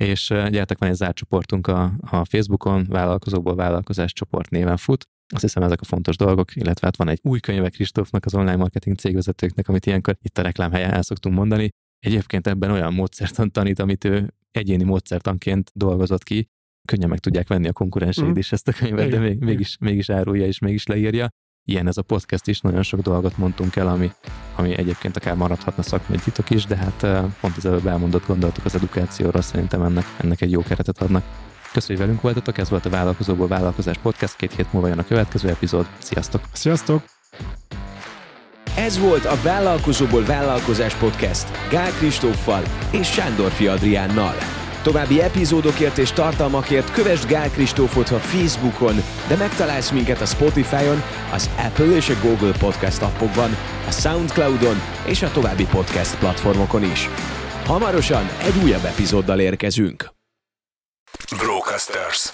[SPEAKER 3] És gyertek, van egy zárt csoportunk a, a Facebookon, vállalkozóból vállalkozás csoport néven fut. Azt hiszem ezek a fontos dolgok, illetve hát van egy új könyve Kristófnak, az online marketing cégvezetőknek, amit ilyenkor itt a reklámhelyen el szoktunk mondani. Egyébként ebben olyan módszertan tanít, amit ő egyéni módszertanként dolgozott ki, könnyen meg tudják venni a konkurenseid mm. is ezt a könyvet, de még, mégis, mégis árulja és mégis leírja. Ilyen ez a podcast is, nagyon sok dolgot mondtunk el, ami, ami egyébként akár maradhatna szakmai titok is, de hát pont az előbb elmondott gondolatok az edukációra szerintem ennek, ennek egy jó keretet adnak. Köszönjük, hogy velünk voltatok, ez volt a Vállalkozóból Vállalkozás Podcast, két hét múlva jön a következő epizód. Sziasztok!
[SPEAKER 2] Sziasztok!
[SPEAKER 1] Ez volt a Vállalkozóból Vállalkozás Podcast Gál Kristóffal és Sándor Adriánnal. További epizódokért és tartalmakért kövess Gál Kristófot a Facebookon, de megtalálsz minket a Spotify-on, az Apple és a Google Podcast appokban, a Soundcloud-on és a további podcast platformokon is. Hamarosan egy újabb epizóddal érkezünk. Brocasters.